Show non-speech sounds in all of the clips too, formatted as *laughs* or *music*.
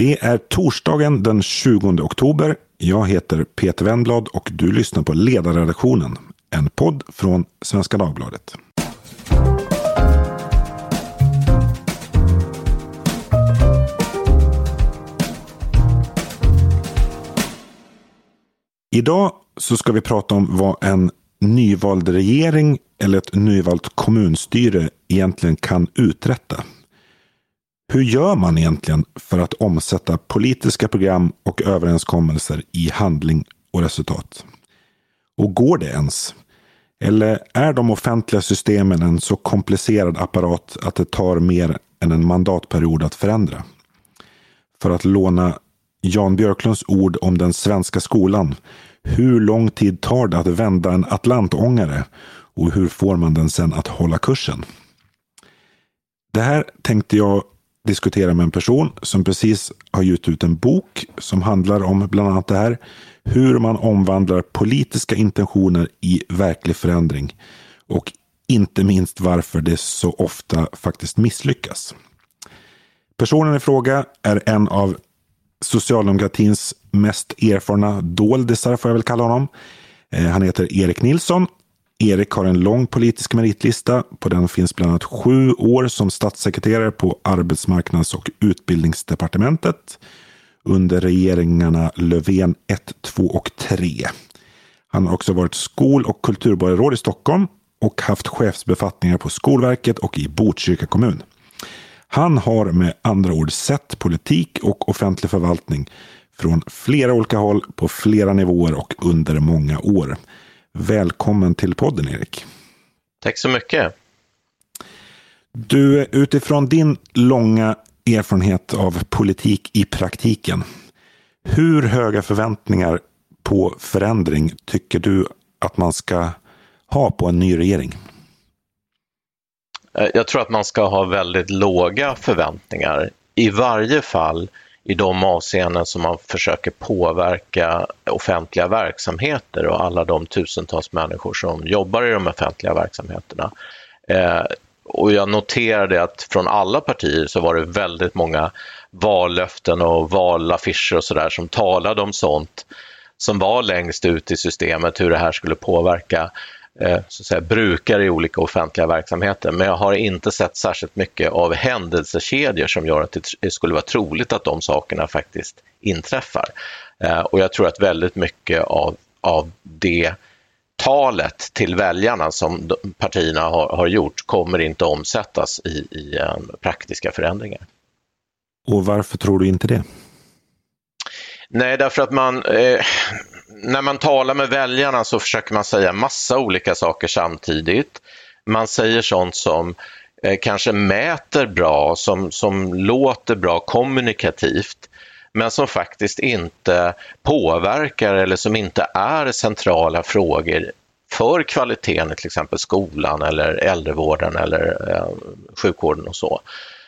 Det är torsdagen den 20 oktober. Jag heter Peter Wendblad och du lyssnar på Ledarredaktionen, en podd från Svenska Dagbladet. Idag så ska vi prata om vad en nyvald regering eller ett nyvalt kommunstyre egentligen kan uträtta. Hur gör man egentligen för att omsätta politiska program och överenskommelser i handling och resultat? Och går det ens? Eller är de offentliga systemen en så komplicerad apparat att det tar mer än en mandatperiod att förändra? För att låna Jan Björklunds ord om den svenska skolan. Hur lång tid tar det att vända en atlantångare? Och hur får man den sen att hålla kursen? Det här tänkte jag diskutera med en person som precis har gett ut en bok som handlar om bland annat det här. Hur man omvandlar politiska intentioner i verklig förändring. Och inte minst varför det så ofta faktiskt misslyckas. Personen i fråga är en av socialdemokratins mest erfarna doldisar, får jag väl kalla honom. Eh, han heter Erik Nilsson Erik har en lång politisk meritlista. På den finns bland annat sju år som statssekreterare på arbetsmarknads och utbildningsdepartementet under regeringarna Löfven 1, 2 och 3. Han har också varit skol och kulturborgarråd i Stockholm och haft chefsbefattningar på Skolverket och i Botkyrka kommun. Han har med andra ord sett politik och offentlig förvaltning från flera olika håll på flera nivåer och under många år. Välkommen till podden Erik. Tack så mycket. Du, utifrån din långa erfarenhet av politik i praktiken. Hur höga förväntningar på förändring tycker du att man ska ha på en ny regering? Eh, jag tror att man ska ha väldigt låga förväntningar. I varje fall i de avseenden som man försöker påverka offentliga verksamheter och alla de tusentals människor som jobbar i de offentliga verksamheterna. Eh, och jag noterade att från alla partier så var det väldigt många vallöften och valaffischer och sådär som talade om sånt som var längst ut i systemet, hur det här skulle påverka Eh, så att säga, brukare i olika offentliga verksamheter. Men jag har inte sett särskilt mycket av händelsekedjor som gör att det skulle vara troligt att de sakerna faktiskt inträffar. Eh, och jag tror att väldigt mycket av, av det talet till väljarna som partierna har, har gjort kommer inte omsättas i, i um, praktiska förändringar. Och varför tror du inte det? Nej, därför att man, eh, när man talar med väljarna så försöker man säga massa olika saker samtidigt. Man säger sånt som eh, kanske mäter bra, som, som låter bra kommunikativt men som faktiskt inte påverkar eller som inte är centrala frågor för kvaliteten i till exempel skolan eller äldrevården eller eh, sjukvården och så.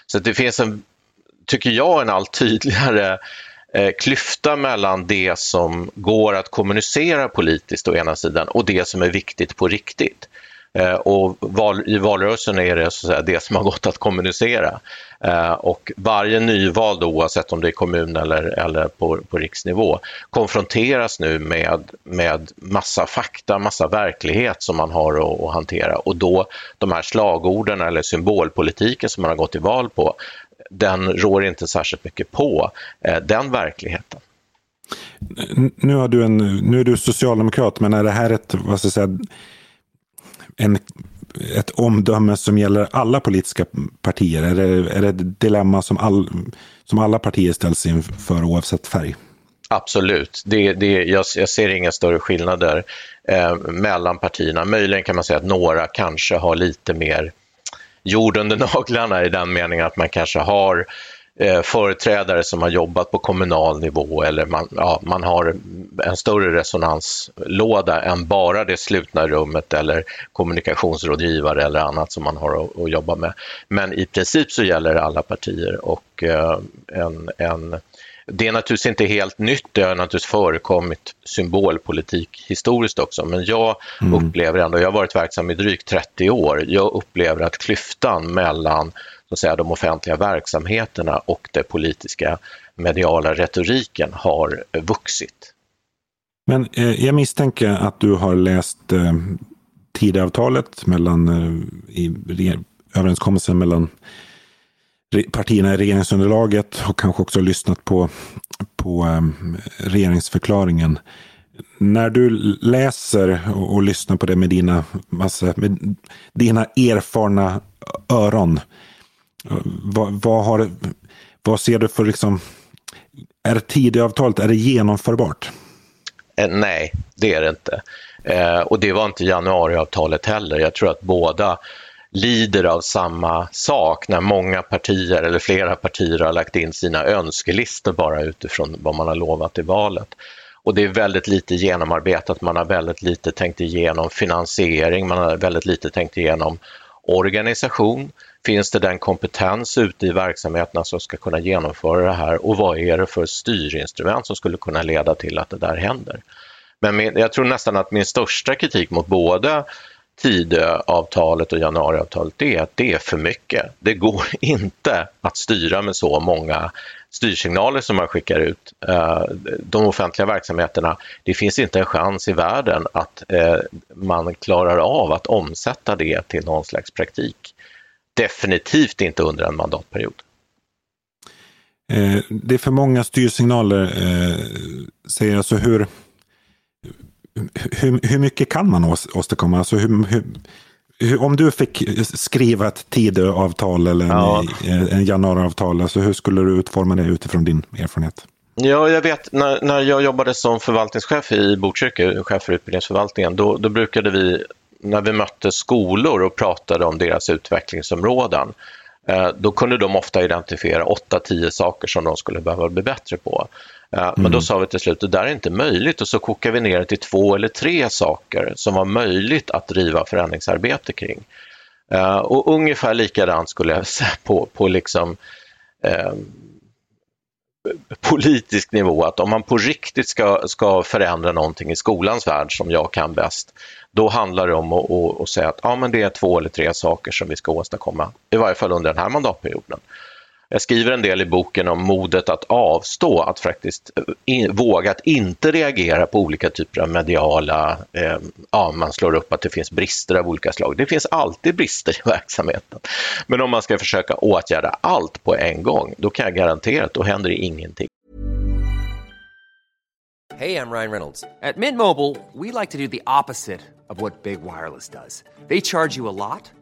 Så det finns en, tycker jag, en allt tydligare Eh, klyfta mellan det som går att kommunicera politiskt å ena sidan och det som är viktigt på riktigt. Eh, och val, I valrörelsen är det så att säga, det som har gått att kommunicera. Eh, och varje nyvald, oavsett om det är kommun eller, eller på, på riksnivå, konfronteras nu med, med massa fakta, massa verklighet som man har att, att hantera. Och då de här slagorden eller symbolpolitiken som man har gått till val på, den rår inte särskilt mycket på eh, den verkligheten. Nu, har du en, nu är du socialdemokrat, men är det här ett, vad ska jag säga, en, ett omdöme som gäller alla politiska partier? Är det, är det ett dilemma som, all, som alla partier ställs inför oavsett färg? Absolut, det, det, jag, jag ser inga större skillnader eh, mellan partierna. Möjligen kan man säga att några kanske har lite mer jord under *laughs* naglarna i den meningen att man kanske har eh, företrädare som har jobbat på kommunal nivå eller man, ja, man har en större resonanslåda än bara det slutna rummet eller kommunikationsrådgivare eller annat som man har att, att jobba med. Men i princip så gäller det alla partier och eh, en, en det är naturligtvis inte helt nytt, det har naturligtvis förekommit symbolpolitik historiskt också, men jag mm. upplever ändå, jag har varit verksam i drygt 30 år, jag upplever att klyftan mellan så att säga, de offentliga verksamheterna och den politiska mediala retoriken har vuxit. Men eh, jag misstänker att du har läst eh, Tidöavtalet mellan, eh, i överenskommelsen mellan partierna i regeringsunderlaget och kanske också lyssnat på, på um, regeringsförklaringen. När du läser och, och, lyssnar på det med dina, massa, med dina erfarna öron, eh, vad, vad, har, vad ser du för liksom, är Tidöavtalet, är det genomförbart? Eh, nej, det är det inte. Eh, och det var inte januariavtalet heller. Jag tror att båda lider av samma sak när många partier eller flera partier har lagt in sina önskelistor bara utifrån vad man har lovat i valet. Och det är väldigt lite genomarbetat, man har väldigt lite tänkt igenom finansiering, man har väldigt lite tänkt igenom organisation. Finns det den kompetens ute i verksamheterna som ska kunna genomföra det här och vad är det för styrinstrument som skulle kunna leda till att det där händer? Men min, jag tror nästan att min största kritik mot både Tidöavtalet och januariavtalet det är att det är för mycket. Det går *laughs* inte att styra med så många styrsignaler som man skickar ut. Eh, de offentliga verksamheterna, det finns inte en chans i världen att eh, man klarar av att omsätta det till någon slags praktik. Definitivt inte under en mandatperiod. Eh, det är för många styrsignaler, säger alltså hur hur, hur mycket kan man åstadkomma? Alltså hur, hur, om du fick skriva ett Tidöavtal eller ja. en, en januariavtal, alltså hur skulle du utforma det utifrån din erfarenhet? Ja, jag vet när, när jag jobbade som förvaltningschef i Botkyrka, chef för utbildningsförvaltningen, då, då brukade vi när vi mötte skolor och pratade om deras utvecklingsområden, eh, då kunde de ofta identifiera 8-10 saker som de skulle behöva bli bättre på. Mm. Men då mm. sa vi till slut, det där är inte möjligt och så kokar vi ner det till två eller tre saker som var möjligt att driva förändringsarbete kring. Uh, och ungefär likadant skulle jag säga på, på liksom, uh, politisk nivå, att om man på riktigt ska, ska förändra någonting i skolans värld som jag kan bäst, då handlar det om att, att, att säga att ja, men det är två eller tre saker som vi ska åstadkomma, i varje fall under den här mandatperioden. Jag skriver en del i boken om modet att avstå, att faktiskt eh, in, våga att inte reagera på olika typer av mediala, eh, ja, man slår upp att det finns brister av olika slag. Det finns alltid brister i *laughs* verksamheten. Men om man ska försöka åtgärda allt på en gång, då kan jag garantera att då händer det ingenting. Hej, jag Ryan Reynolds. På Mint Mobile, we like to do the opposite of what Big Wireless does. They charge you a lot.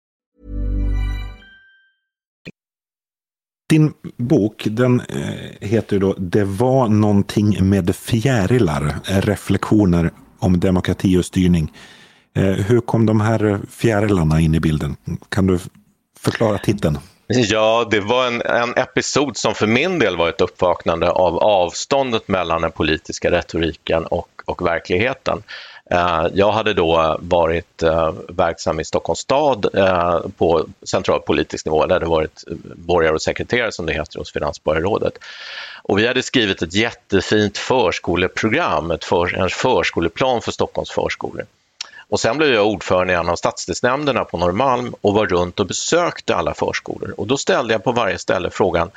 Din bok den eh, heter ju då Det var någonting med fjärilar. Eh, reflektioner om demokrati och styrning. Eh, hur kom de här fjärilarna in i bilden? Kan du förklara titeln? Ja, det var en, en, episod som för min del var ett uppvaknande av avståndet mellan den politiska retoriken och, och verkligheten. Eh, jag hade då varit eh, verksam i Stockholms stad eh, på central politisk nivå, där det varit borgare och sekreterare som det heter hos Finansborgarrådet. Och vi hade skrivit ett jättefint förskoleprogram, ett för, en förskoleplan för Stockholms förskolor. Och sen blev jag ordförande i en av stadsdelsnämnderna på Norrmalm och var runt och besökte alla förskolor. Och då ställde jag på varje ställe frågan,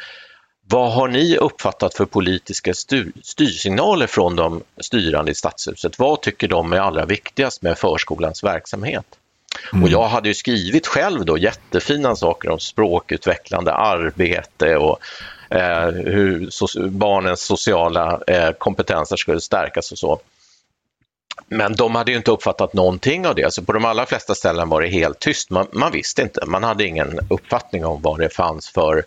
vad har ni uppfattat för politiska styr styrsignaler från de styrande i Stadshuset? Vad tycker de är allra viktigast med förskolans verksamhet? Mm. Och jag hade ju skrivit själv då jättefina saker om språkutvecklande arbete och eh, hur so barnens sociala eh, kompetenser skulle stärkas och så. Men de hade ju inte uppfattat någonting av det, så på de allra flesta ställen var det helt tyst. Man, man visste inte, man hade ingen uppfattning om vad det fanns för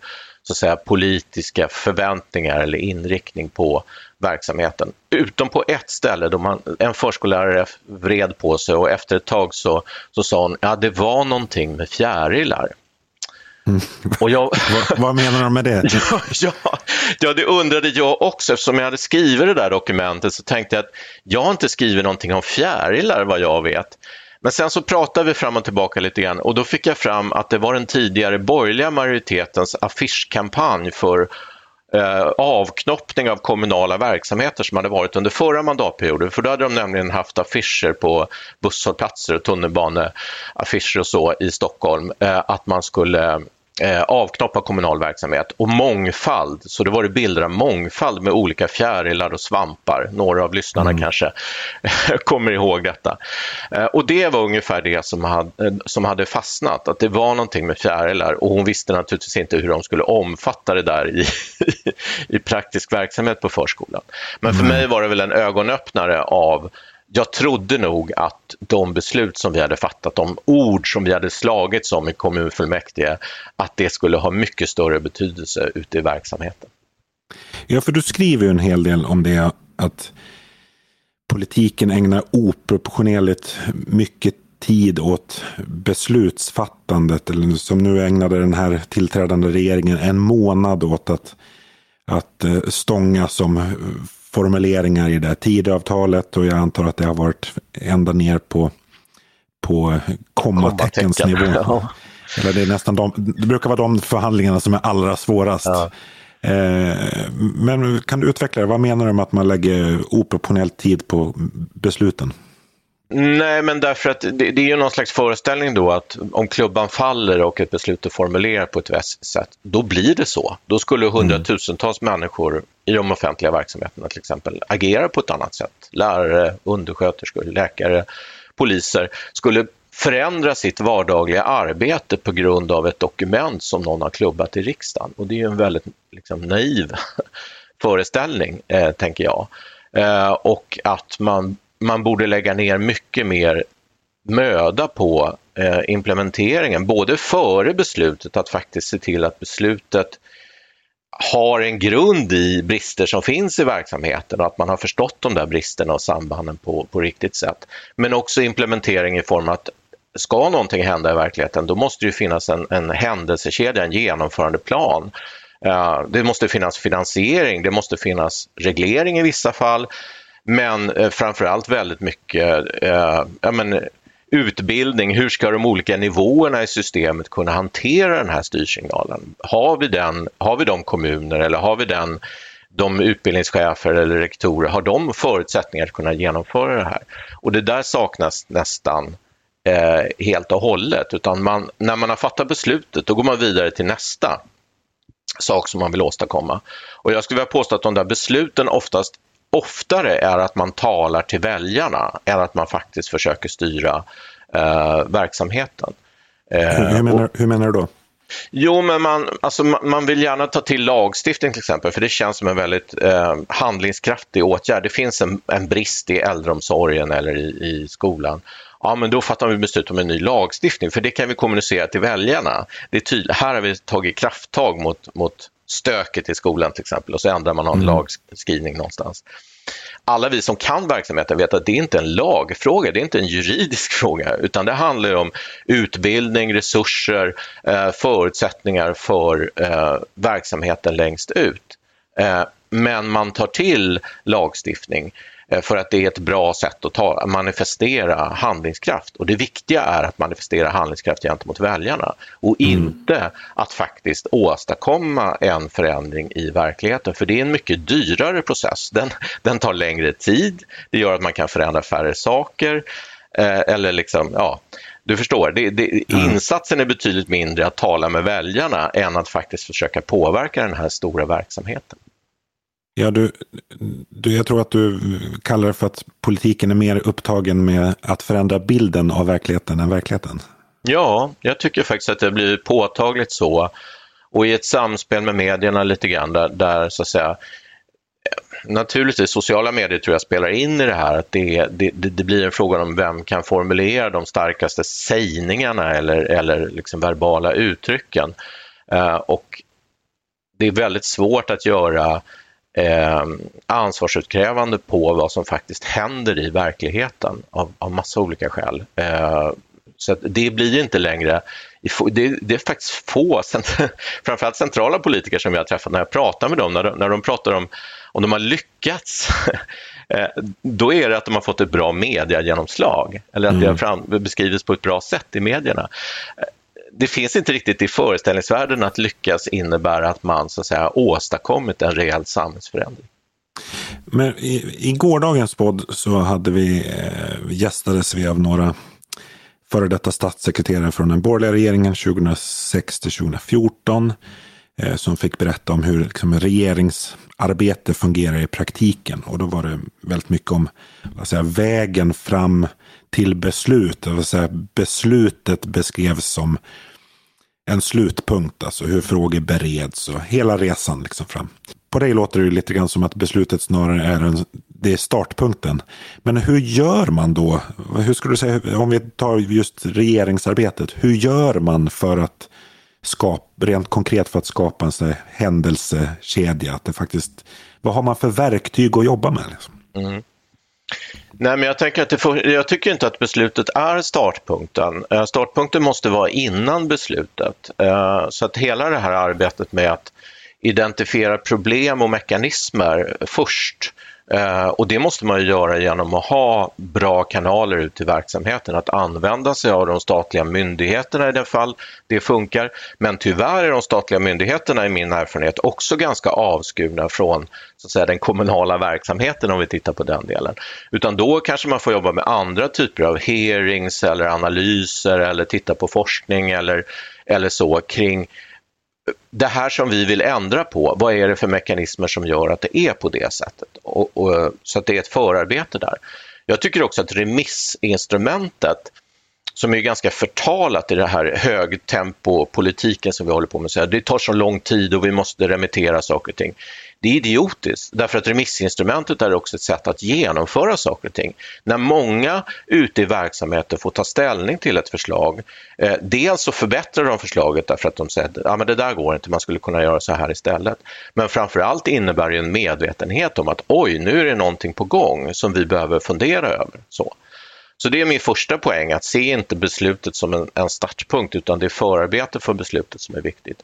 så att säga, politiska förväntningar eller inriktning på verksamheten. Utom på ett ställe då man, en förskollärare vred på sig och efter ett tag så, så sa hon, ja det var någonting med fjärilar. Och jag... *laughs* vad, vad, menar de med det? *laughs* ja, ja, ja, det undrade jag också. Eftersom jag hade skrivit det där dokumentet så tänkte jag att jag har inte skrivit någonting om fjärilar vad jag vet. Men sen så pratade vi fram och tillbaka lite grann och då fick jag fram att det var den tidigare borgerliga majoritetens affischkampanj för eh, avknoppning av kommunala verksamheter som hade varit under förra mandatperioden. För då hade de nämligen haft affischer på busshållplatser och tunnelbaneaffischer och så i Stockholm eh, att man skulle eh, avknoppa kommunal verksamhet och mångfald. Så det var det bilder av mångfald med olika fjärilar och svampar. Några av lyssnarna mm. kanske *laughs* kommer ihåg detta. Eh, och det var ungefär det som hade, eh, som hade fastnat, att det var någonting med fjärilar och hon visste naturligtvis inte hur de skulle omfatta det där i, *laughs* i praktisk verksamhet på förskolan. Men för mm. mig var det väl en ögonöppnare av jag trodde nog att de beslut som vi hade fattat, de ord som vi hade slagits om i kommunfullmäktige, att det skulle ha mycket större betydelse ute i verksamheten. Ja, för du skriver ju en hel del om det, att politiken ägnar oproportionerligt mycket tid åt beslutsfattandet. Eller som nu ägnade den här tillträdande regeringen en månad åt att, att eh, stånga som formuleringar i det här Tidöavtalet och jag antar att det har varit ända ner på, på kommateckensnivå. *laughs* Ja. Eller det, är nästan de, det brukar vara de förhandlingarna som är allra svårast. Ja. Eh, men kan du utveckla det? Vad menar du med att man lägger oproportionellt tid på besluten? Nej, men därför att det, det, är ju någon slags föreställning då att om klubban faller och ett beslut är formulerat på ett visst sätt, då blir det så. Då skulle mm. hundratusentals mm. människor i de offentliga verksamheterna till exempel agera på ett annat sätt. Lärare, undersköterskor, läkare, poliser skulle förändra sitt vardagliga arbete på grund av ett dokument som någon har klubbat i riksdagen. Och det är ju en väldigt liksom, naiv *laughs* föreställning, eh, tänker jag. Eh, och att man man borde lägga ner mycket mer möda på eh, implementeringen, både före beslutet, att faktiskt se till att beslutet har en grund i brister som finns i verksamheten och att man har förstått de där bristerna och sambanden på, på riktigt sätt. Men också implementering i form att ska någonting hända i verkligheten, då måste det finnas en, en händelsekedja, en genomförandeplan. Uh, eh, det måste finnas finansiering, det måste finnas reglering i vissa fall men eh, framförallt väldigt mycket eh, ja, men, utbildning. Hur ska de olika nivåerna i systemet kunna hantera den här styrsignalen? Har vi, den, har vi de kommuner eller har vi den, de utbildningschefer eller rektorer, har de förutsättningar att kunna genomföra det här? Och det där saknas nästan eh, helt och hållet, utan man, när man har fattat beslutet då går man vidare till nästa sak som man vill åstadkomma. Och jag skulle vilja påstå att de där besluten oftast oftare är att man talar till väljarna än att man faktiskt försöker styra eh, verksamheten. Eh, hur, menar, hur menar du då? Jo, men man, alltså, man vill gärna ta till lagstiftning till exempel, för det känns som en väldigt eh, handlingskraftig åtgärd. Det finns en, en, brist i äldreomsorgen eller i, i skolan. Ja, men då fattar vi beslut om en ny lagstiftning, för det kan vi kommunicera till väljarna. Det är tydligt, här har vi tagit krafttag mot, mot stöket i skolan till exempel och så ändrar man någon mm. lagskrivning någonstans. Alla vi som kan verksamheten vet att det inte är en lagfråga, det är inte en juridisk fråga, utan det handlar om utbildning, resurser, eh, förutsättningar för eh, verksamheten längst ut. Eh, men man tar till lagstiftning för att det är ett bra sätt att ta, manifestera handlingskraft. Och det viktiga är att manifestera handlingskraft gentemot väljarna och mm. inte att faktiskt åstadkomma en förändring i verkligheten. För det är en mycket dyrare process. Den, den tar längre tid, det gör att man kan förändra färre saker. Eh, eller liksom, ja, du förstår, det, det, mm. insatsen är betydligt mindre att tala med väljarna än att faktiskt försöka påverka den här stora verksamheten. Ja, du, du, jag tror att du kallar det för att politiken är mer upptagen med att förändra bilden av verkligheten än verkligheten. Ja, jag tycker faktiskt att det blir påtagligt så. Och i ett samspel med medierna lite grann där, där så att säga Naturligtvis, sociala medier tror jag spelar in i det här att det, det, det blir en fråga om vem kan formulera de starkaste sägningarna eller, eller liksom verbala uttrycken. Uh, och det är väldigt svårt att göra eh, ansvarsutkrävande på vad som faktiskt händer i verkligheten av, av massa olika skäl. Eh, Så det blir inte längre, det, det är faktiskt få, *laughs* framförallt centrala politiker som jag har träffat, när jag pratar med dem, när de, när de pratar om om de har lyckats, *laughs* eh, då är det att de har fått ett bra mediagenomslag eller att mm. det har fram, beskrivits på ett bra sätt i medierna. Det finns inte riktigt i föreställningsvärlden att lyckas innebär att man så att säga åstadkommit en rejäl samhällsförändring. Men i, i gårdagens podd så hade vi, eh, gästades vi av några före detta statssekreterare från den borgerliga regeringen 2006 till 2014 eh, som fick berätta om hur liksom, regeringsarbete fungerar i praktiken. Och då var det väldigt mycket om säga, vägen fram till beslut. Det vill säga, beslutet beskrevs som en slutpunkt, alltså hur frågor bereds och hela resan liksom fram. På dig låter det lite grann som att beslutet snarare är en, det är startpunkten. Men hur gör man då? Hur skulle du säga, om vi tar just regeringsarbetet, hur gör man för att skapa, rent konkret för att skapa en sån händelsekedja? Att det faktiskt, vad har man för verktyg att jobba med? Liksom? Mm. Nej, men jag, tänker att får, jag tycker inte att beslutet är startpunkten. Eh, startpunkten måste vara innan beslutet. Eh, så att hela det här arbetet med att identifiera problem och mekanismer först Eh, och det måste man ju göra genom att ha bra kanaler ut till verksamheten, att använda sig av de statliga myndigheterna i det fall det funkar. Men tyvärr är de statliga myndigheterna i min erfarenhet också ganska avskurna från så att säga, den kommunala verksamheten om vi tittar på den delen. Utan då kanske man får jobba med andra typer av hearings eller analyser eller titta på forskning eller, eller så kring det här som vi vill ändra på, vad är det för mekanismer som gör att det är på det sättet? Och, och, så att det är ett förarbete där. Jag tycker också att remissinstrumentet, som är ganska förtalat i det här högtempopolitiken som vi håller på med, så här, det tar så lång tid och vi måste remittera saker och ting. Det är idiotiskt, därför att remissinstrumentet är också ett sätt att genomföra saker och ting. När många ute i verksamheten får ta ställning till ett förslag, eh, dels så förbättrar de förslaget därför att de säger att ah, men det där går inte, man skulle kunna göra så här istället. Men framförallt innebär det en medvetenhet om att oj, nu är det någonting på gång som vi behöver fundera över. Så. Så det är min första poäng, att se inte beslutet som en, en startpunkt utan det är förarbetet för beslutet som är viktigt.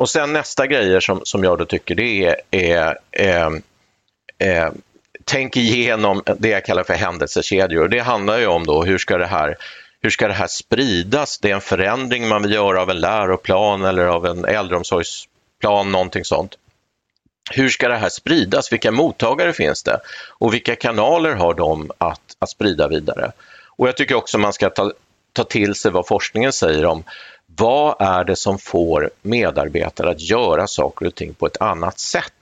Och sen nästa grejer som, som jag då tycker det är, är, är, är tänk igenom det jag kallar för händelsekedjor. Det handlar ju om då hur ska det här hur ska det här spridas? Det är en förändring man vill göra av en läroplan eller av en äldreomsorgsplan, någonting sånt. Hur ska det här spridas? Vilka mottagare finns det? Och vilka kanaler har de att, att sprida vidare? Och jag tycker också man ska ta, ta till sig vad forskningen säger om vad är det som får medarbetare att göra saker och ting på ett annat sätt?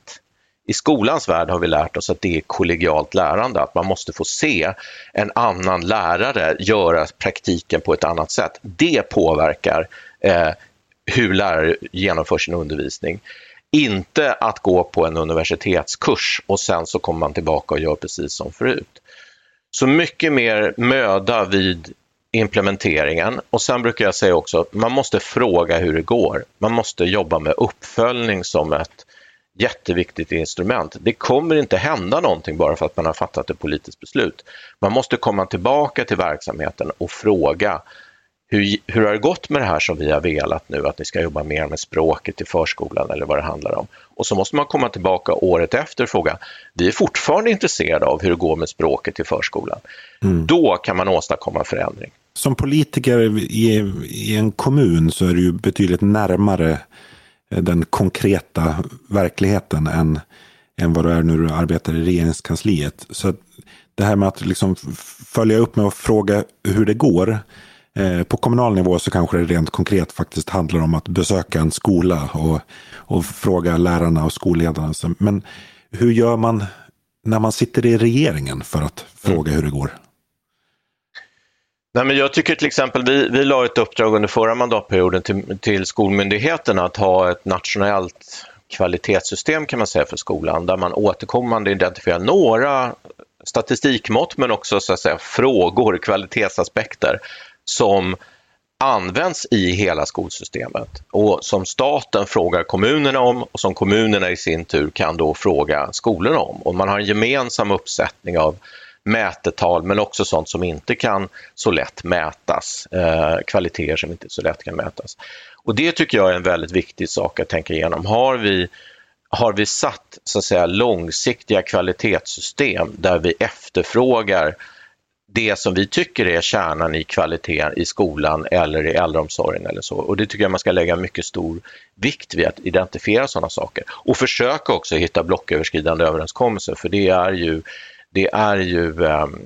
I skolans värld har vi lärt oss att det är kollegialt lärande, att man måste få se en annan lärare göra praktiken på ett annat sätt. Det påverkar eh, hur lärare genomför sin undervisning. Inte att gå på en universitetskurs och sen så kommer man tillbaka och gör precis som förut. Så mycket mer möda vid implementeringen och sen brukar jag säga också att man måste fråga hur det går. Man måste jobba med uppföljning som ett jätteviktigt instrument. Det kommer inte hända någonting bara för att man har fattat ett politiskt beslut. Man måste komma tillbaka till verksamheten och fråga hur, hur har det gått med det här som vi har velat nu, att ni ska jobba mer med språket i förskolan eller vad det handlar om. Och så måste man komma tillbaka året efter och fråga, vi är fortfarande intresserade av hur det går med språket i förskolan. Mm. Då kan man åstadkomma förändring. Som politiker i, i en kommun så är du ju betydligt närmare den konkreta verkligheten än, än vad du är när du arbetar i regeringskansliet. Så det här med att liksom följa upp med att fråga hur det går Eh, på kommunal nivå så kanske det rent konkret faktiskt handlar om att besöka en skola och, och fråga lärarna och skolledarna. Men hur gör man när man sitter i regeringen för att fråga hur det går? Nej, men jag tycker till exempel, vi, vi la ett uppdrag under förra mandatperioden till, till skolmyndigheterna att ha ett nationellt kvalitetssystem kan man säga för skolan där man återkommande identifierar några statistikmått men också så att säga, frågor, kvalitetsaspekter som används i hela skolsystemet och som staten frågar kommunerna om och som kommunerna i sin tur kan då fråga skolorna om. Och man har en gemensam uppsättning av mätetal men också sånt som inte kan så lätt mätas, eh, kvaliteter som inte så lätt kan mätas. Och det tycker jag är en väldigt viktig sak att tänka igenom. Har vi, har vi satt så att säga, långsiktiga kvalitetssystem där vi efterfrågar det som vi tycker är kärnan i kvaliteten i skolan eller i äldreomsorgen eller så. Och det tycker jag man ska lägga mycket stor vikt vid att identifiera sådana saker och försöka också hitta blocköverskridande överenskommelser för det är ju, det är ju ehm,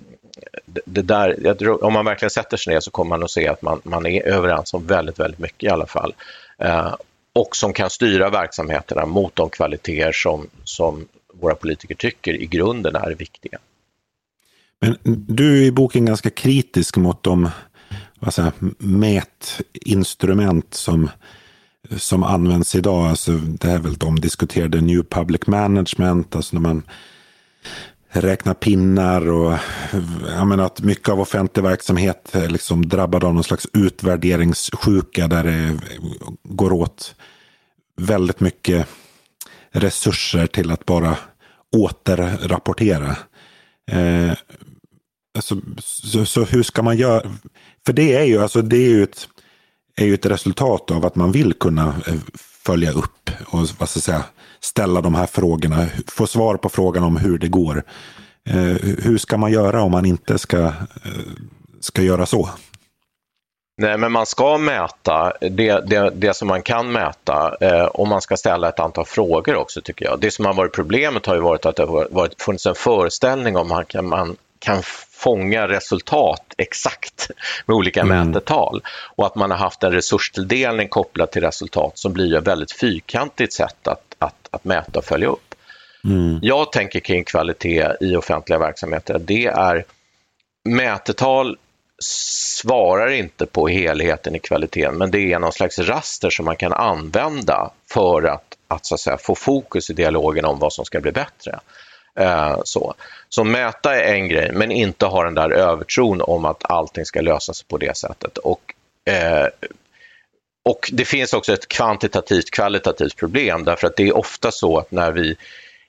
det där, om man verkligen sätter sig ner så kommer man att se att man, man är överens om väldigt, väldigt mycket i alla fall. Eh, och som kan styra verksamheterna mot de kvaliteter som, som våra politiker tycker i grunden är viktiga. Men du är i boken ganska kritisk mot de vad säger, mätinstrument som, som används idag. Alltså, det är väl de diskuterade New Public Management, alltså när man räknar pinnar och jag menar att mycket av offentlig verksamhet är liksom drabbad av någon slags utvärderingssjuka där det går åt väldigt mycket resurser till att bara återrapportera. Eh, alltså, så, så, hur ska man göra? För det är ju, alltså, det är ju, ett, är ju ett resultat av att man vill kunna eh, följa upp och vad ska säga, ställa de här frågorna. Få svar på frågan om hur det går. Eh, hur ska man göra om man inte ska, eh, ska göra så? Nej, men man ska mäta det, det, det som man kan mäta eh, och man ska ställa ett antal frågor också tycker jag. Det som har varit problemet har ju varit att det har varit, funnits en föreställning om att man, man kan fånga resultat exakt med olika mm. mätetal och att man har haft en resurstilldelning kopplad till resultat som blir ett väldigt fyrkantigt sätt att, att, att mäta och följa upp. Mm. Jag tänker kring kvalitet i offentliga verksamheter, det är mätetal svarar inte på helheten i kvaliteten men det är någon slags raster som man kan använda för att, att, så att säga, få fokus i dialogen om vad som ska bli bättre. Eh, så. så mäta är en grej, men inte ha den där övertron om att allting ska lösas på det sättet. Och, eh, och det finns också ett kvantitativt kvalitativt problem därför att det är ofta så att när vi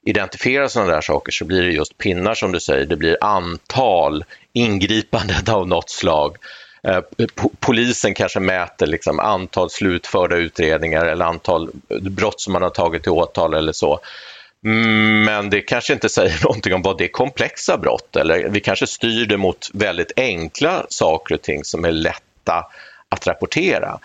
identifierar sådana där saker så blir det just pinnar som du säger, det blir antal ingripanden *laughs* av något slag. Eh, polisen kanske mäter liksom antal slutförda utredningar eller antal brott som man har tagit till åtal eller så. Men det kanske inte säger *laughs* någonting om vad det är komplexa brott eller vi kanske styr det mot väldigt enkla saker och ting som är lätta att rapportera.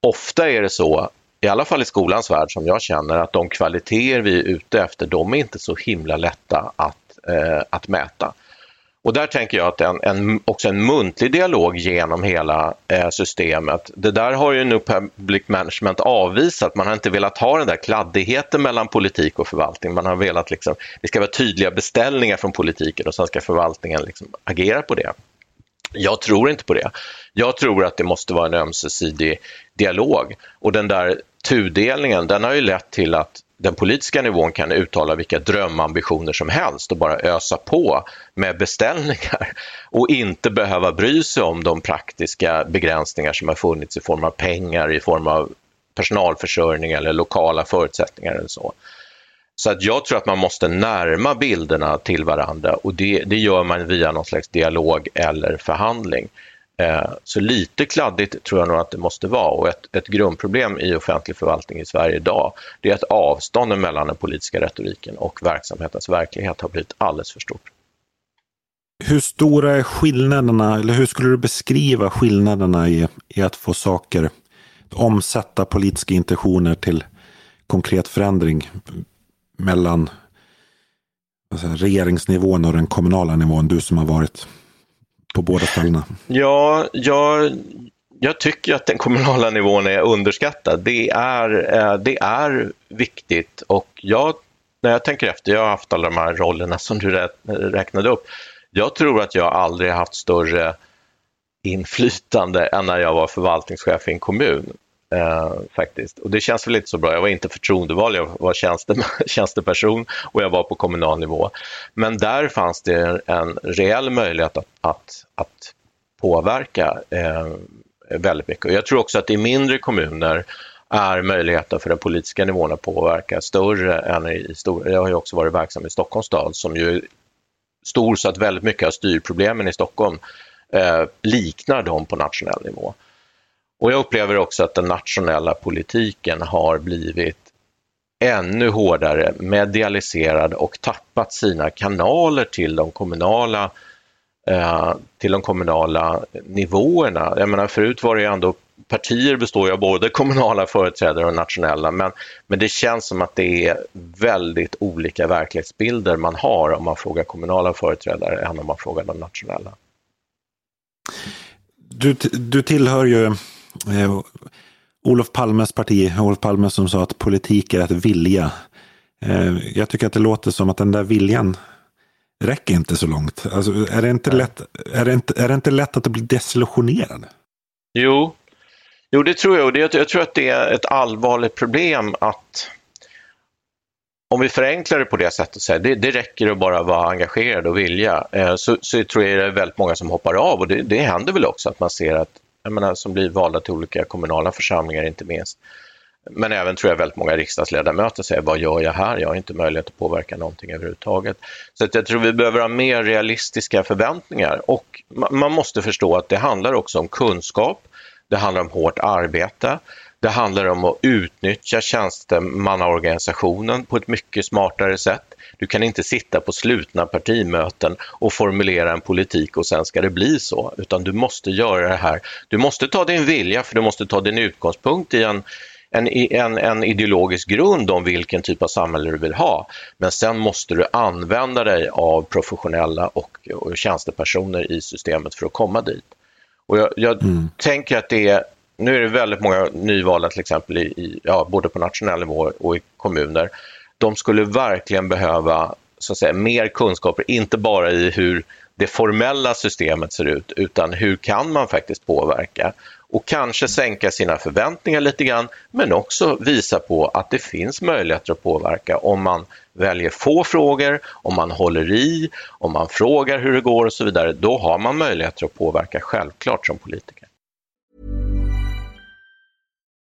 Ofta är det så, i alla fall i skolans värld som jag känner, att de kvaliteter vi är ute efter, de är inte så himla lätta att, eh, att mäta. Och där tänker jag att en, en, också en muntlig dialog genom hela eh, systemet, det där har ju nu Public Management avvisat. Man har inte velat ha den där kladdigheten mellan politik och förvaltning. Man har velat liksom, det ska vara tydliga beställningar från politiken och sen ska förvaltningen liksom agera på det. Jag tror inte på det. Jag tror att det måste vara en ömsesidig dialog och den där tudelningen, den har ju lett till att den politiska nivån kan uttala vilka drömambitioner som helst och bara ösa på med beställningar *laughs* och inte behöva bry sig om de praktiska begränsningar som har funnits i form av pengar, i form av personalförsörjning eller lokala förutsättningar eller så. Så att jag tror att man måste närma bilderna till varandra och det, det gör man via någon slags dialog eller förhandling. Eh, så lite kladdigt tror jag nog att det måste vara och ett, ett grundproblem i offentlig förvaltning i Sverige idag det är att avstånden mellan den politiska retoriken och verksamhetens verklighet har blivit alldeles för stort. Hur stora är skillnaderna, eller hur skulle du beskriva skillnaderna i, i att få saker, omsätta politiska intentioner till konkret förändring mellan alltså, regeringsnivån och den kommunala nivån, du som har varit på båda ställena? Ja, jag, jag tycker att den kommunala nivån är underskattad. Det är, eh, det är viktigt och jag, när jag tänker efter, jag har haft alla de här rollerna som du räknade upp. Jag tror att jag aldrig haft större inflytande än när jag var förvaltningschef i en kommun. Eh, faktiskt. Och det känns väl inte så bra. Jag var inte förtroendevald, jag var tjänste, *laughs* tjänsteperson och jag var på kommunal nivå. Men där fanns det en reell möjlighet att, att, att påverka eh, väldigt mycket. Och jag tror också att i mindre kommuner är möjligheten för den politiska nivån att påverka större än i stora. Jag har ju också varit verksam i Stockholms stad som ju är stor så att väldigt mycket av styrproblemen i Stockholm eh, liknar dem på nationell nivå. Och jag upplever också att den nationella politiken har blivit ännu hårdare medialiserad och tappat sina kanaler till de kommunala eh, till de kommunala nivåerna. Jag menar, förut var det ändå partier består ju av både kommunala företrädare och nationella, men, men det känns som att det är väldigt olika verklighetsbilder man har om man frågar kommunala företrädare än om man frågar de nationella. Du, du tillhör ju eh, Olof Palmes parti, Olof Palme som sa att politik är att vilja. Eh, jag tycker att det låter som att den där viljan räcker inte så långt. Alltså, är, det inte lätt, är, det inte, är det inte lätt att bli desillusionerad? Jo, jo det tror jag. Det, jag tror att det är ett allvarligt problem att om vi förenklar det på det sättet, så här, det, det räcker att bara vara engagerad och vilja, eh, så, så, tror jag det är väldigt många som hoppar av och det, det händer väl också att man ser att, jag menar, som blir valda till olika kommunala församlingar inte minst, men även tror jag väldigt många riksdagsledamöter säger, vad gör jag här? Jag har inte möjlighet att påverka någonting överhuvudtaget. Så att jag tror vi behöver ha mer realistiska förväntningar och man måste förstå att det handlar också om kunskap, det handlar om hårt arbete, det handlar om att utnyttja tjänstemannaorganisationen på ett mycket smartare sätt. Du kan inte sitta på slutna partimöten och formulera en politik och sen ska det bli så, utan du måste göra det här. Du måste ta din vilja, för du måste ta din utgångspunkt i en en, en, en ideologisk grund om vilken typ av samhälle du vill ha. Men sen måste du använda dig av professionella och, och tjänstepersoner i systemet för att komma dit. Och jag, jag mm. tänker att det är, nu är det väldigt många nyvalda till exempel i, i, ja, både på nationell nivå och i kommuner. De skulle verkligen behöva så att säga, mer kunskaper, inte bara i hur det formella systemet ser ut, utan hur kan man faktiskt påverka? och kanske sänka sina förväntningar lite grann, men också visa på att det finns möjligheter att påverka om man väljer få frågor, om man håller i, om man frågar hur det går och så vidare. Då har man möjligheter att påverka självklart som politiker.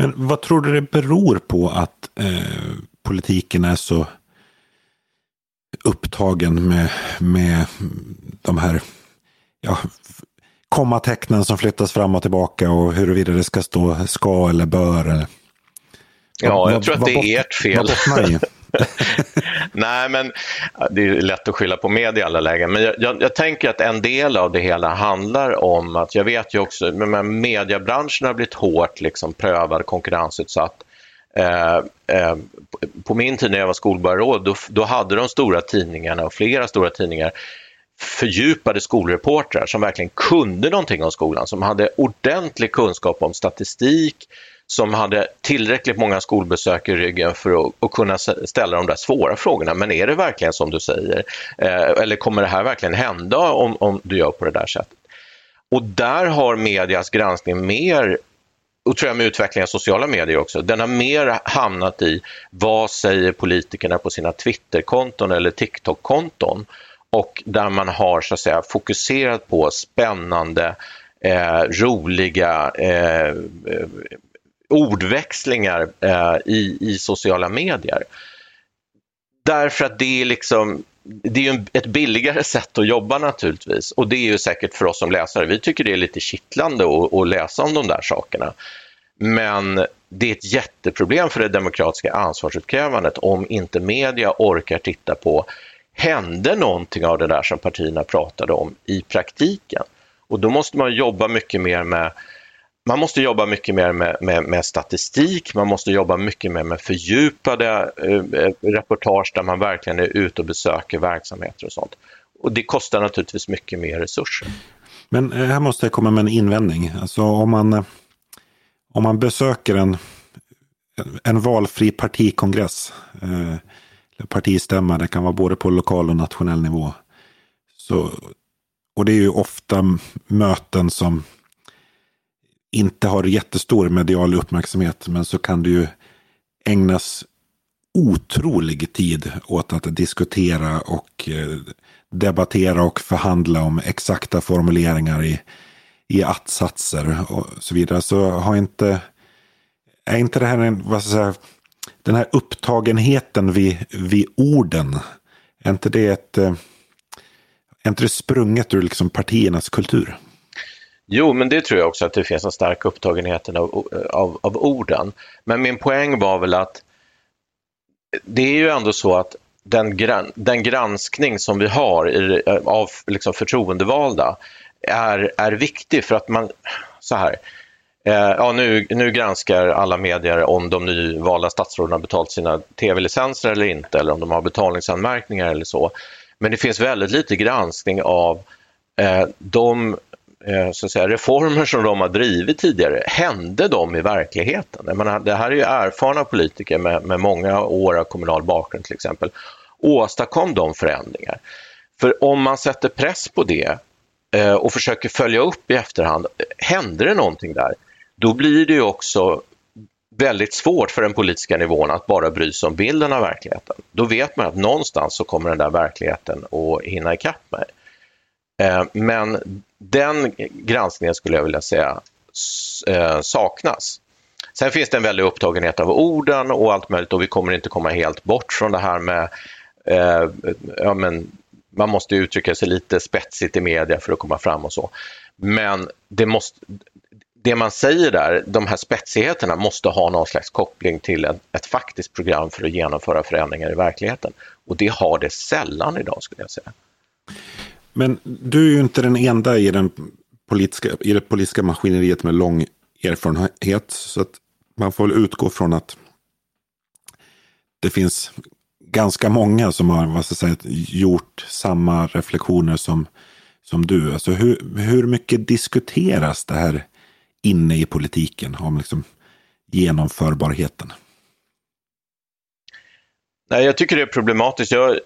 Men vad tror du det beror på att eh, politiken är så upptagen med, med de här ja, kommatecknen som flyttas fram och tillbaka och huruvida det ska stå ska eller bör. Eller. Ja, jag tror att det är ert fel. *laughs* *laughs* Nej, men det är lätt att skylla på media i alla lägen. Men jag, jag, jag, tänker att en del av det hela handlar om att jag vet ju också men mediebranschen har blivit hårt liksom prövad, konkurrensutsatt. Eh, eh, på min tid när jag var skolborgarråd, då, då hade de stora tidningarna och flera stora tidningar fördjupade skolreportrar som verkligen kunde någonting om skolan, som hade ordentlig kunskap om statistik, som hade tillräckligt många skolbesök i ryggen för att, att, kunna ställa de där svåra frågorna. Men är det verkligen som du säger? Eh, eller kommer det här verkligen hända om, om du gör på det där sättet? Och där har medias granskning mer och tror jag med utvecklingen av sociala medier också, den har mer hamnat i vad säger politikerna på sina Twitterkonton eller TikTok-konton och där man har så att säga fokuserat på spännande, eh, roliga eh, ordväxlingar eh, i, i sociala medier. Därför att det är liksom det är ett billigare sätt att jobba naturligtvis och det är ju säkert för oss som läsare. Vi tycker det är lite kittlande att, att läsa om de där sakerna. Men det är ett jätteproblem för det demokratiska ansvarsutkrävandet om inte media orkar titta på, hände någonting av det där som partierna pratade om i praktiken? Och då måste man jobba mycket mer med man måste jobba mycket mer med, med, med, statistik, man måste jobba mycket mer med fördjupade eh, eh, reportage där man verkligen är ute och besöker verksamheter och sånt. Och det kostar naturligtvis mycket mer resurser. Men eh, här måste jag komma med en invändning. Alltså om man, eh, om man besöker en, en valfri partikongress, eh, partistämma, det kan vara både på lokal och nationell nivå. Så, och det är ju ofta möten som inte har jättestor medial uppmärksamhet, men så kan det ju ägnas otrolig tid åt att diskutera och eh, debattera och förhandla om exakta formuleringar i, i att-satser och så vidare. Så har inte, är inte det här en, vad ska jag säga, den här upptagenheten vid, vid orden, är inte det ett, eh, är inte det sprunget ur liksom partiernas kultur? Jo, men det tror jag också att det finns en stark upptagenhet av, av, av orden. Men min poäng var väl att det är ju ändå så att den, gran, den granskning som vi har i, av liksom förtroendevalda är, är viktig för att man, så här, eh, ja, nu, nu granskar alla medier om de nyvalda statsråden har betalt sina tv-licenser eller inte eller om de har betalningsanmärkningar eller så. Men det finns väldigt lite granskning av eh, de Eh, så att säga, reformer som de har drivit tidigare, hände de i verkligheten? Jag menar, det här är ju erfarna politiker med, med många år av kommunal bakgrund till exempel. Åstadkom de förändringar? För om man sätter press på det eh, och försöker följa upp i efterhand, hände det någonting där? Då blir det ju också väldigt svårt för den politiska nivån att bara bry sig om bilden av verkligheten. Då vet man att någonstans så kommer den där verkligheten att hinna ikapp mig. Eh, men den granskningen skulle jag vilja säga eh, saknas. Sen finns det en väldig upptagenhet av orden och allt möjligt och vi kommer inte komma helt bort från det här med eh, ja, men man måste uttrycka sig lite spetsigt i media för att komma fram och så. Men det, måste, det man säger där, de här spetsigheterna måste ha någon slags koppling till ett, ett faktiskt program för att genomföra förändringar i verkligheten. Och det har det sällan idag skulle jag säga. Men du är ju inte den enda i, den politiska, i det politiska maskineriet med lång erfarenhet. Så att man får väl utgå från att det finns ganska många som har vad ska säga, gjort samma reflektioner som, som du. Alltså hur, hur mycket diskuteras det här inne i politiken om liksom genomförbarheten? Nej, jag tycker det är problematiskt. Jag,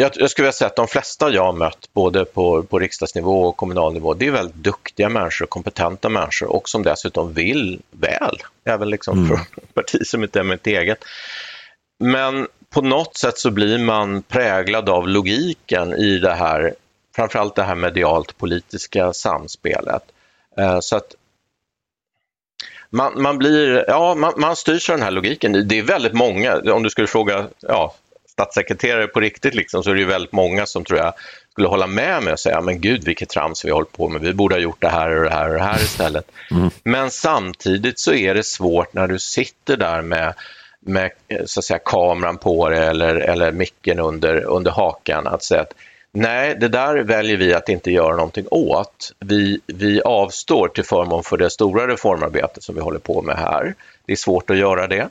jag, jag skulle vilja säga att de flesta jag har mött, både på, på riksdagsnivå och kommunal nivå, det är väldigt duktiga människor, kompetenta människor och som dessutom vill väl, även liksom mm. för parti som inte är mitt eget. Men på något sätt så blir man präglad av logiken i det här, framförallt det här medialt politiska samspelet. Eh, så att man, man blir, ja, man, man styrs av den här logiken. Det är väldigt många, om du skulle fråga ja, statssekreterare på riktigt liksom, så är det ju väldigt många som tror jag skulle hålla med mig och säga, men gud vilket trams vi har hållit på med, vi borde ha gjort det här och det här och det här istället. Mm. Men samtidigt så är det svårt när du sitter där med, med så att säga, kameran på dig eller, eller micken under, under hakan att säga att nej, det där väljer vi att inte göra någonting åt. Vi, vi avstår till förmån för det stora reformarbetet som vi håller på med här. Det är svårt att göra det.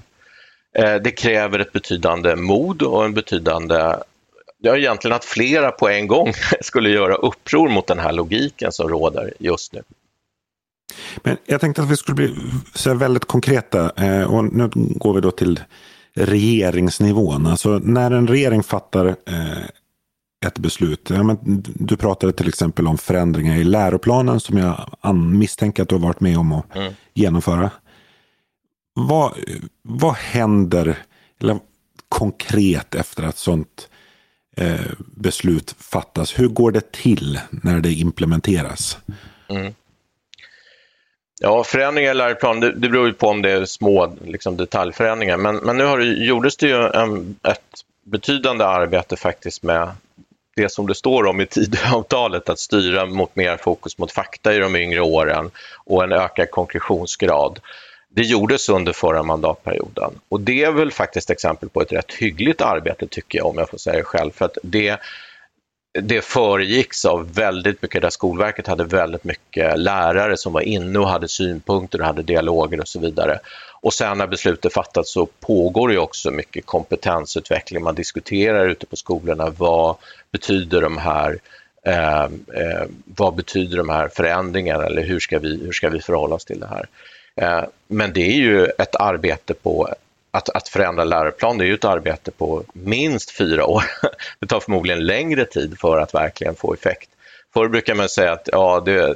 Eh, det kräver ett betydande mod och en betydande Ja, egentligen att flera på en gång *laughs* skulle göra uppror mot den här logiken som råder just nu. Men jag tänkte att vi skulle bli så väldigt konkreta eh, och nu går vi då till regeringsnivån. Alltså när en regering fattar eh, ett beslut. Ja, men du pratade till exempel om förändringar i läroplanen som jag misstänker att du har varit med om att mm. genomföra. Vad, vad händer eller, konkret efter att sånt eh, beslut fattas? Hur går det till när det implementeras? Mm. Ja, förändringar i läroplan, det, det beror ju på om det är små liksom, detaljförändringar. Men, men nu har det, gjordes det ju en, ett betydande arbete faktiskt med det som det står om i Tidöavtalet, att styra mot mer fokus mot fakta i de yngre åren och en ökad konkretionsgrad. Det gjordes under förra mandatperioden och det är väl faktiskt exempel på ett rätt hyggligt arbete tycker jag om jag får säga det själv. För att det, det föregicks av väldigt mycket där Skolverket hade väldigt mycket lärare som var inne och hade synpunkter och hade dialoger och så vidare. Och sen när beslutet fattats så pågår det också mycket kompetensutveckling. Man diskuterar ute på skolorna vad betyder de här eh, eh, vad betyder de här förändringarna eller hur ska vi, hur ska vi förhålla oss till det här? Eh, men det är ju ett arbete på att, att förändra läroplan, det är ju ett arbete på minst fyra år. *laughs* Det tar förmodligen längre tid för att verkligen få effekt. Förr brukar man säga att ja, det,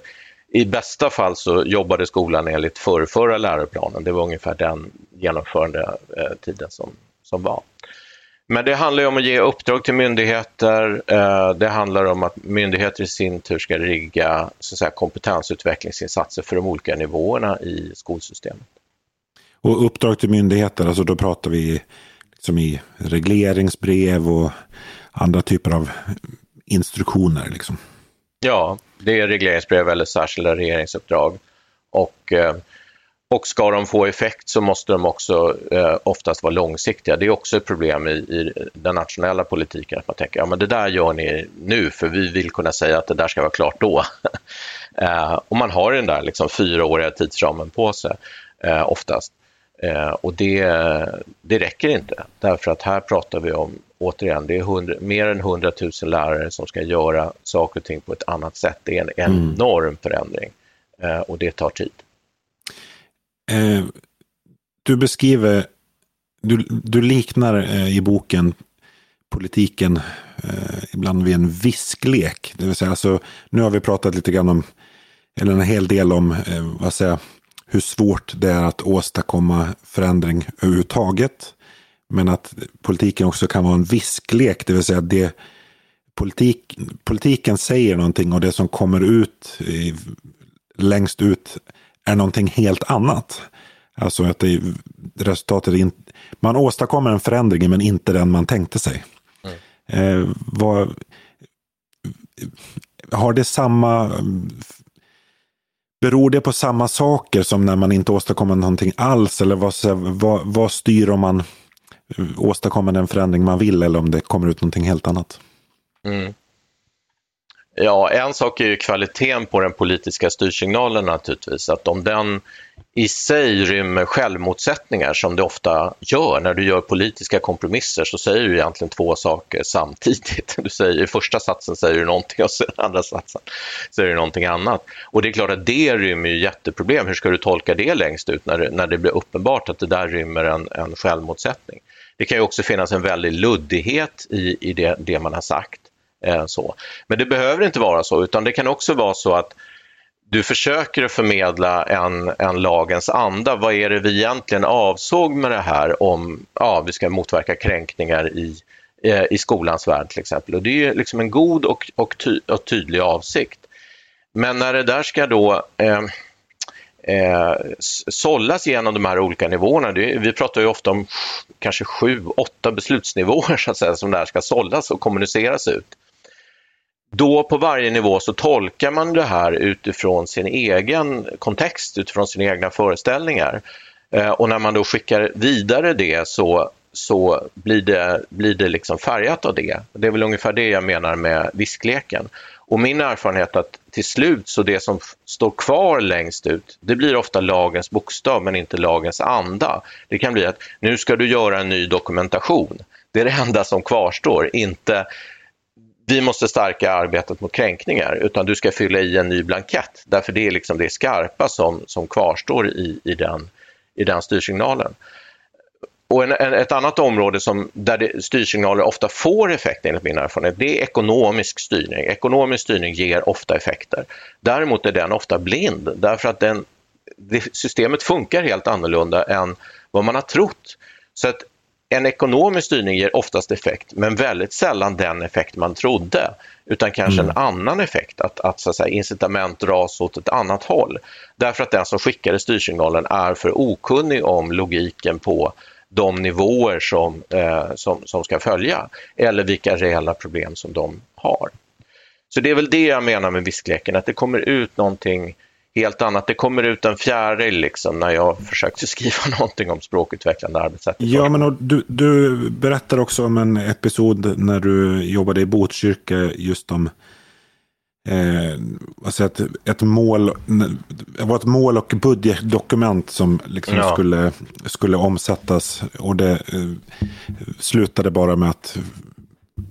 i bästa fall så jobbade skolan enligt förrförra läroplanen. Det var ungefär den genomförande eh, tiden som, som var. Men det handlar om att ge uppdrag till myndigheter. Eh, det handlar om att myndigheter i sin tur ska rigga så att säga, kompetensutvecklingsinsatser för de olika nivåerna i skolsystemet. Och uppdrag till myndigheter, alltså då pratar vi liksom i regleringsbrev och andra typer av instruktioner. Liksom. Ja, det är regleringsbrev eller särskilda regeringsuppdrag. Och, eh, och ska de få effekt så måste de också eh, oftast vara långsiktiga. Det är också ett problem i, i den nationella politiken att man tänker ja men det där gör ni nu för vi vill kunna säga att det där ska vara klart då. *laughs* eh, och man har den där liksom fyraåriga tidsramen på sig eh, oftast. Eh, och det, det räcker inte därför att här pratar vi om, återigen, det är 100, mer än 100 000 lärare som ska göra saker och ting på ett annat sätt. Det är en mm. enorm förändring eh, och det tar tid. Eh, du beskriver, du, du liknar eh, i boken politiken eh, ibland vid en visklek. Det vill säga, alltså, nu har vi pratat lite grann om, eller en hel del om, eh, vad säger hur svårt det är att åstadkomma förändring överhuvudtaget. Men att politiken också kan vara en visklek, det vill säga att det, politik, politiken säger någonting och det som kommer ut längst ut är någonting helt annat. Alltså att det, resultatet är in, man åstadkommer en förändring men inte den man tänkte sig. Mm. Eh, vad, har det samma Beror det på samma saker som när man inte åstadkommer någonting alls? Eller vad, vad, vad styr om man åstadkommer den förändring man vill eller om det kommer ut någonting helt annat? Mm. Ja, en sak är ju kvaliteten på den politiska styrsignalen naturligtvis. Att om den i sig rymmer självmotsättningar som det ofta gör. När du gör politiska kompromisser så säger du egentligen två saker samtidigt. Du säger, I första satsen säger du någonting och i andra satsen säger du någonting annat. Och det är klart att det rymmer ju jätteproblem. Hur ska du tolka det längst ut när det, när det blir uppenbart att det där rymmer en, en självmotsättning? Det kan ju också finnas en väldig luddighet i, i det, det man har sagt. Eh, så. Men det behöver inte vara så, utan det kan också vara så att du försöker förmedla en, en lagens anda. Vad är det vi egentligen avsåg med det här om ja, vi ska motverka kränkningar i, eh, i skolans värld till exempel. Och det är liksom en god och, och, ty, och tydlig avsikt. Men när det där ska då eh, eh, sållas genom de här olika nivåerna. Det, vi pratar ju ofta om kanske sju, åtta beslutsnivåer *laughs* så att säga, som det här ska sållas och kommuniceras ut då på varje nivå så tolkar man det här utifrån sin egen kontext, utifrån sina egna föreställningar. Eh, och när man då skickar vidare det så, så blir det, blir det liksom färgat av det. Det är väl ungefär det jag menar med viskleken. Och min erfarenhet är att till slut så det som står kvar längst ut, det blir ofta lagens bokstav men inte lagens anda. Det kan bli att nu ska du göra en ny dokumentation. Det är det enda som kvarstår, inte vi måste stärka arbetet mot kränkningar, utan du ska fylla i en ny blankett. Därför det är liksom det skarpa som, som kvarstår i, i, den, i den styrsignalen. Och en, en, ett annat område som, där det, styrsignaler ofta får effekt enligt min erfarenhet, det är ekonomisk styrning. Ekonomisk styrning ger ofta effekter. Däremot är den ofta blind därför att den, det, systemet funkar helt annorlunda än vad man har trott. Så att en ekonomisk styrning ger oftast effekt, men väldigt sällan den effekt man trodde, utan kanske mm. en annan effekt, att, att, så att säga, incitament dras åt ett annat håll. Därför att den som skickade styrsignalen är för okunnig om logiken på de nivåer som, eh, som, som ska följa, eller vilka reella problem som de har. Så det är väl det jag menar med viskleken, att det kommer ut någonting helt annat. Det kommer ut en fjäril liksom när jag försökte skriva *laughs* någonting om språkutvecklande arbetssätt. Ja, men du, du berättar också om en episod när du jobbade i Botkyrka just om eh, alltså ett, ett mål, det var ett mål och budgetdokument som liksom ja. skulle, skulle omsättas och det eh, slutade bara med att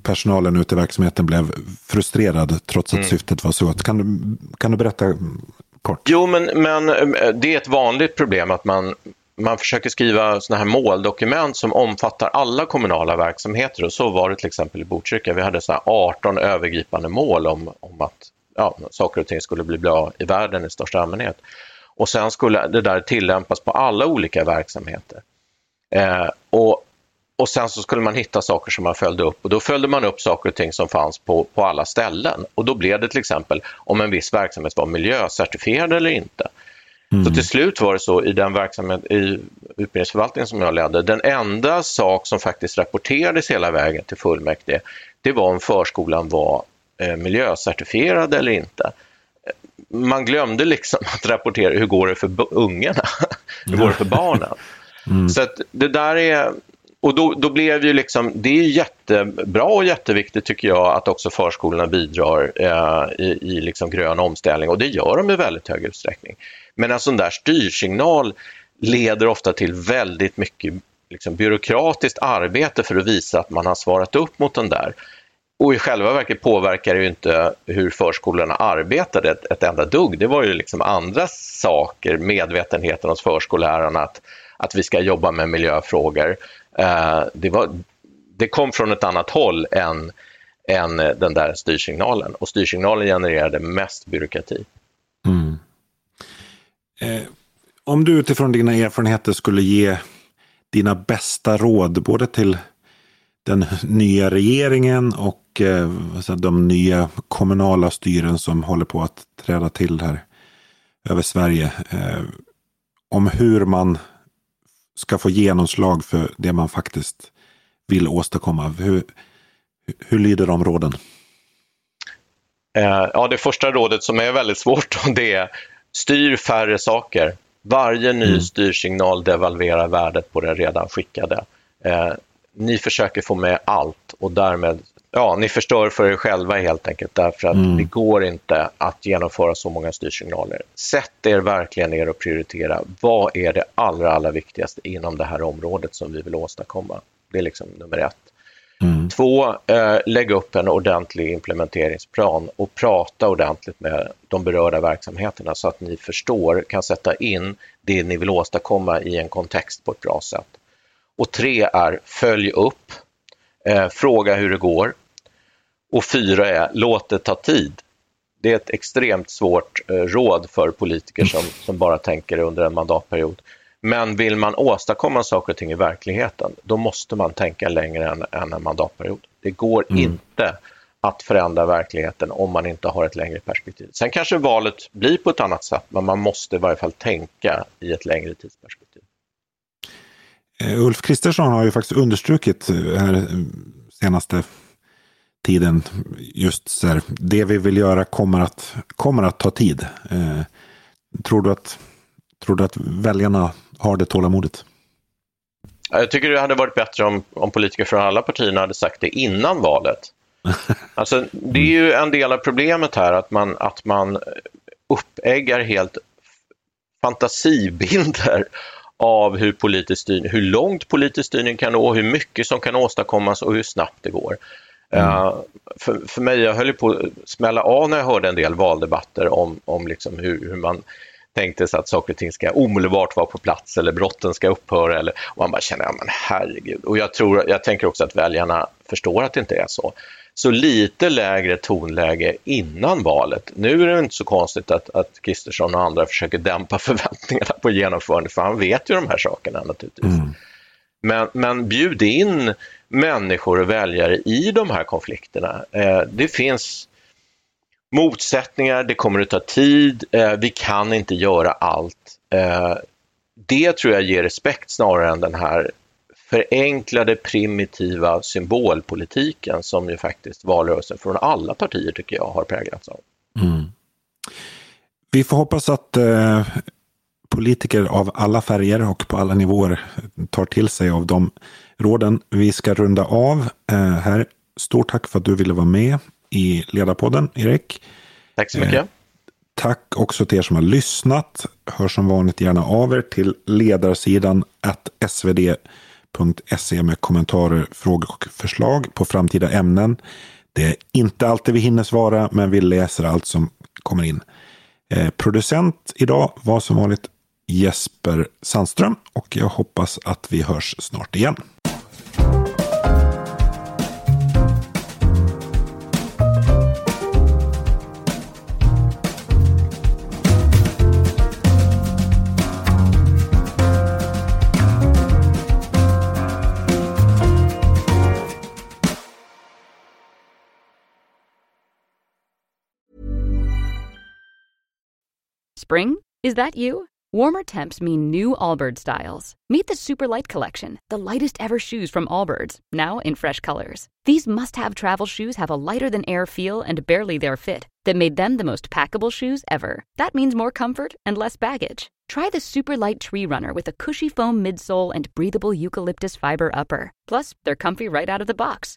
personalen ute i verksamheten blev frustrerad trots att mm. syftet var så. Kan du, kan du berätta kort? Jo, men, men eh, det är ett vanligt problem att man man försöker skriva såna här måldokument som omfattar alla kommunala verksamheter och så var det till exempel i Botkyrka. Vi hade så 18 övergripande mål om, om att ja, saker och ting skulle bli bra i världen i största allmänhet. Och sen skulle det där tillämpas på alla olika verksamheter. Eh, och, och sen så skulle man hitta saker som man följde upp och då följde man upp saker och ting som fanns på, på alla ställen. Och då blev det till exempel om en viss verksamhet var miljöcertifierad eller inte. Mm. Så till slut var det så i den verksamhet i utbildningsförvaltningen som jag ledde, den enda sak som faktiskt rapporterades hela vägen till fullmäktige, det var om förskolan var eh, miljöcertifierad eller inte. Man glömde liksom *laughs* att rapportera hur går det för ungarna, *laughs* hur går det för barnen. Mm. Så det där är, och då, då blev ju liksom, det är jättebra och jätteviktigt tycker jag att också förskolorna bidrar eh, i, i liksom grön omställning och det gör de i väldigt hög utsträckning. Men en sån där styrsignal leder ofta till väldigt mycket liksom, byråkratiskt arbete för att visa att man har svarat upp mot den där. Och i själva verket påverkar det ju inte hur förskolorna arbetade ett, ett enda dugg. Det var ju liksom andra saker, medvetenheten hos förskollärarna att, att vi ska jobba med miljöfrågor. Eh, det, var, det kom från ett annat håll än, än eh, den där styrsignalen och styrsignalen genererade mest byråkrati. Mm. Eh, om du utifrån dina erfarenheter skulle ge dina bästa råd både till den nya regeringen och eh, de nya kommunala styren som håller på att träda till här över Sverige. Eh, om hur man ska få genomslag för det man faktiskt vill åstadkomma. Hur, hur lyder de råden? Eh, ja, det första rådet som är väldigt svårt *laughs* det är styr färre saker. Varje ny mm. styrsignal devalverar värdet på det redan skickade. Eh, ni försöker få med allt och därmed, ja, ni förstör för er själva helt enkelt därför att mm. det går inte att genomföra så många styrsignaler. Sätt er verkligen ner och prioritera. Vad är det allra, allra viktigaste inom det här området som vi vill åstadkomma? Det är liksom nummer ett. Mm. Två, eh, lägg upp en ordentlig implementeringsplan och prata ordentligt med de berörda verksamheterna så att ni förstår, kan sätta in det ni vill åstadkomma i en kontext på ett bra sätt. Och tre är följ upp, eh, fråga hur det går. Och fyra är låt det ta tid. Det är ett extremt svårt eh, råd för politiker som, som bara tänker under en mandatperiod. Men vill man åstadkomma saker och ting i verkligheten, då måste man tänka längre än, än en mandatperiod. Det går mm. inte att förändra verkligheten om man inte har ett längre perspektiv. Sen kanske valet blir på ett annat sätt, men man måste i varje fall tänka i ett längre tidsperspektiv. Eh, Ulf Kristersson har ju faktiskt understrukit eh, här senaste tiden just så här, det vi vill göra kommer att, kommer att ta tid. Eh, tror, du att, tror du att väljarna har det tålamodet? Jag tycker det hade varit bättre om, om politiker från alla partierna hade sagt det innan valet. *laughs* Alltså, det är ju en del av problemet här att man, att man uppäggar helt fantasibilder av hur, politisk styrning, hur långt politisk styrning kan nå, hur mycket som kan åstadkommas och hur snabbt det går. Mm. Uh, för, för mig, jag höll på att smälla av när jag hörde en del valdebatter om, om liksom hur, hur man tänkte sig att saker och ting ska omedelbart vara på plats eller brotten ska upphöra. Eller, och man bara känner, ja men herregud. Och jag, tror, jag tänker också att väljarna förstår att det inte är så. Så lite lägre tonläge innan valet. Nu är det inte så konstigt att, att Kristersson och andra försöker dämpa *laughs* förväntningarna på genomförandet, för han vet ju de här sakerna naturligtvis. Mm. Men, men bjud in människor och väljare i de här konflikterna. Eh, det finns motsättningar, det kommer att ta tid, eh, vi kan inte göra allt. Eh, det tror jag ger respekt snarare än den här förenklade primitiva symbolpolitiken som ju faktiskt valrörelsen från alla partier tycker jag har präglats av. Mm. Vi får hoppas att eh, politiker av alla färger och på alla nivåer tar till sig av de råden. Vi ska runda av eh, här. Stort tack för att du ville vara med i Ledarpodden, Erik. Tack så mycket. Eh, tack också till er som har lyssnat. Hör som vanligt gärna av er till ledarsidan svd.se med kommentarer, frågor och förslag på framtida ämnen. Det är inte alltid vi hinner svara, men vi läser allt som kommer in. Eh, producent idag var som vanligt Jesper Sandström och jag hoppas att vi hörs snart igen. Spring? Is that you? Warmer temps mean new Allbirds styles. Meet the Super Light Collection, the lightest ever shoes from Allbirds, now in fresh colors. These must have travel shoes have a lighter than air feel and barely their fit that made them the most packable shoes ever. That means more comfort and less baggage. Try the super light tree runner with a cushy foam midsole and breathable eucalyptus fiber upper. Plus, they're comfy right out of the box.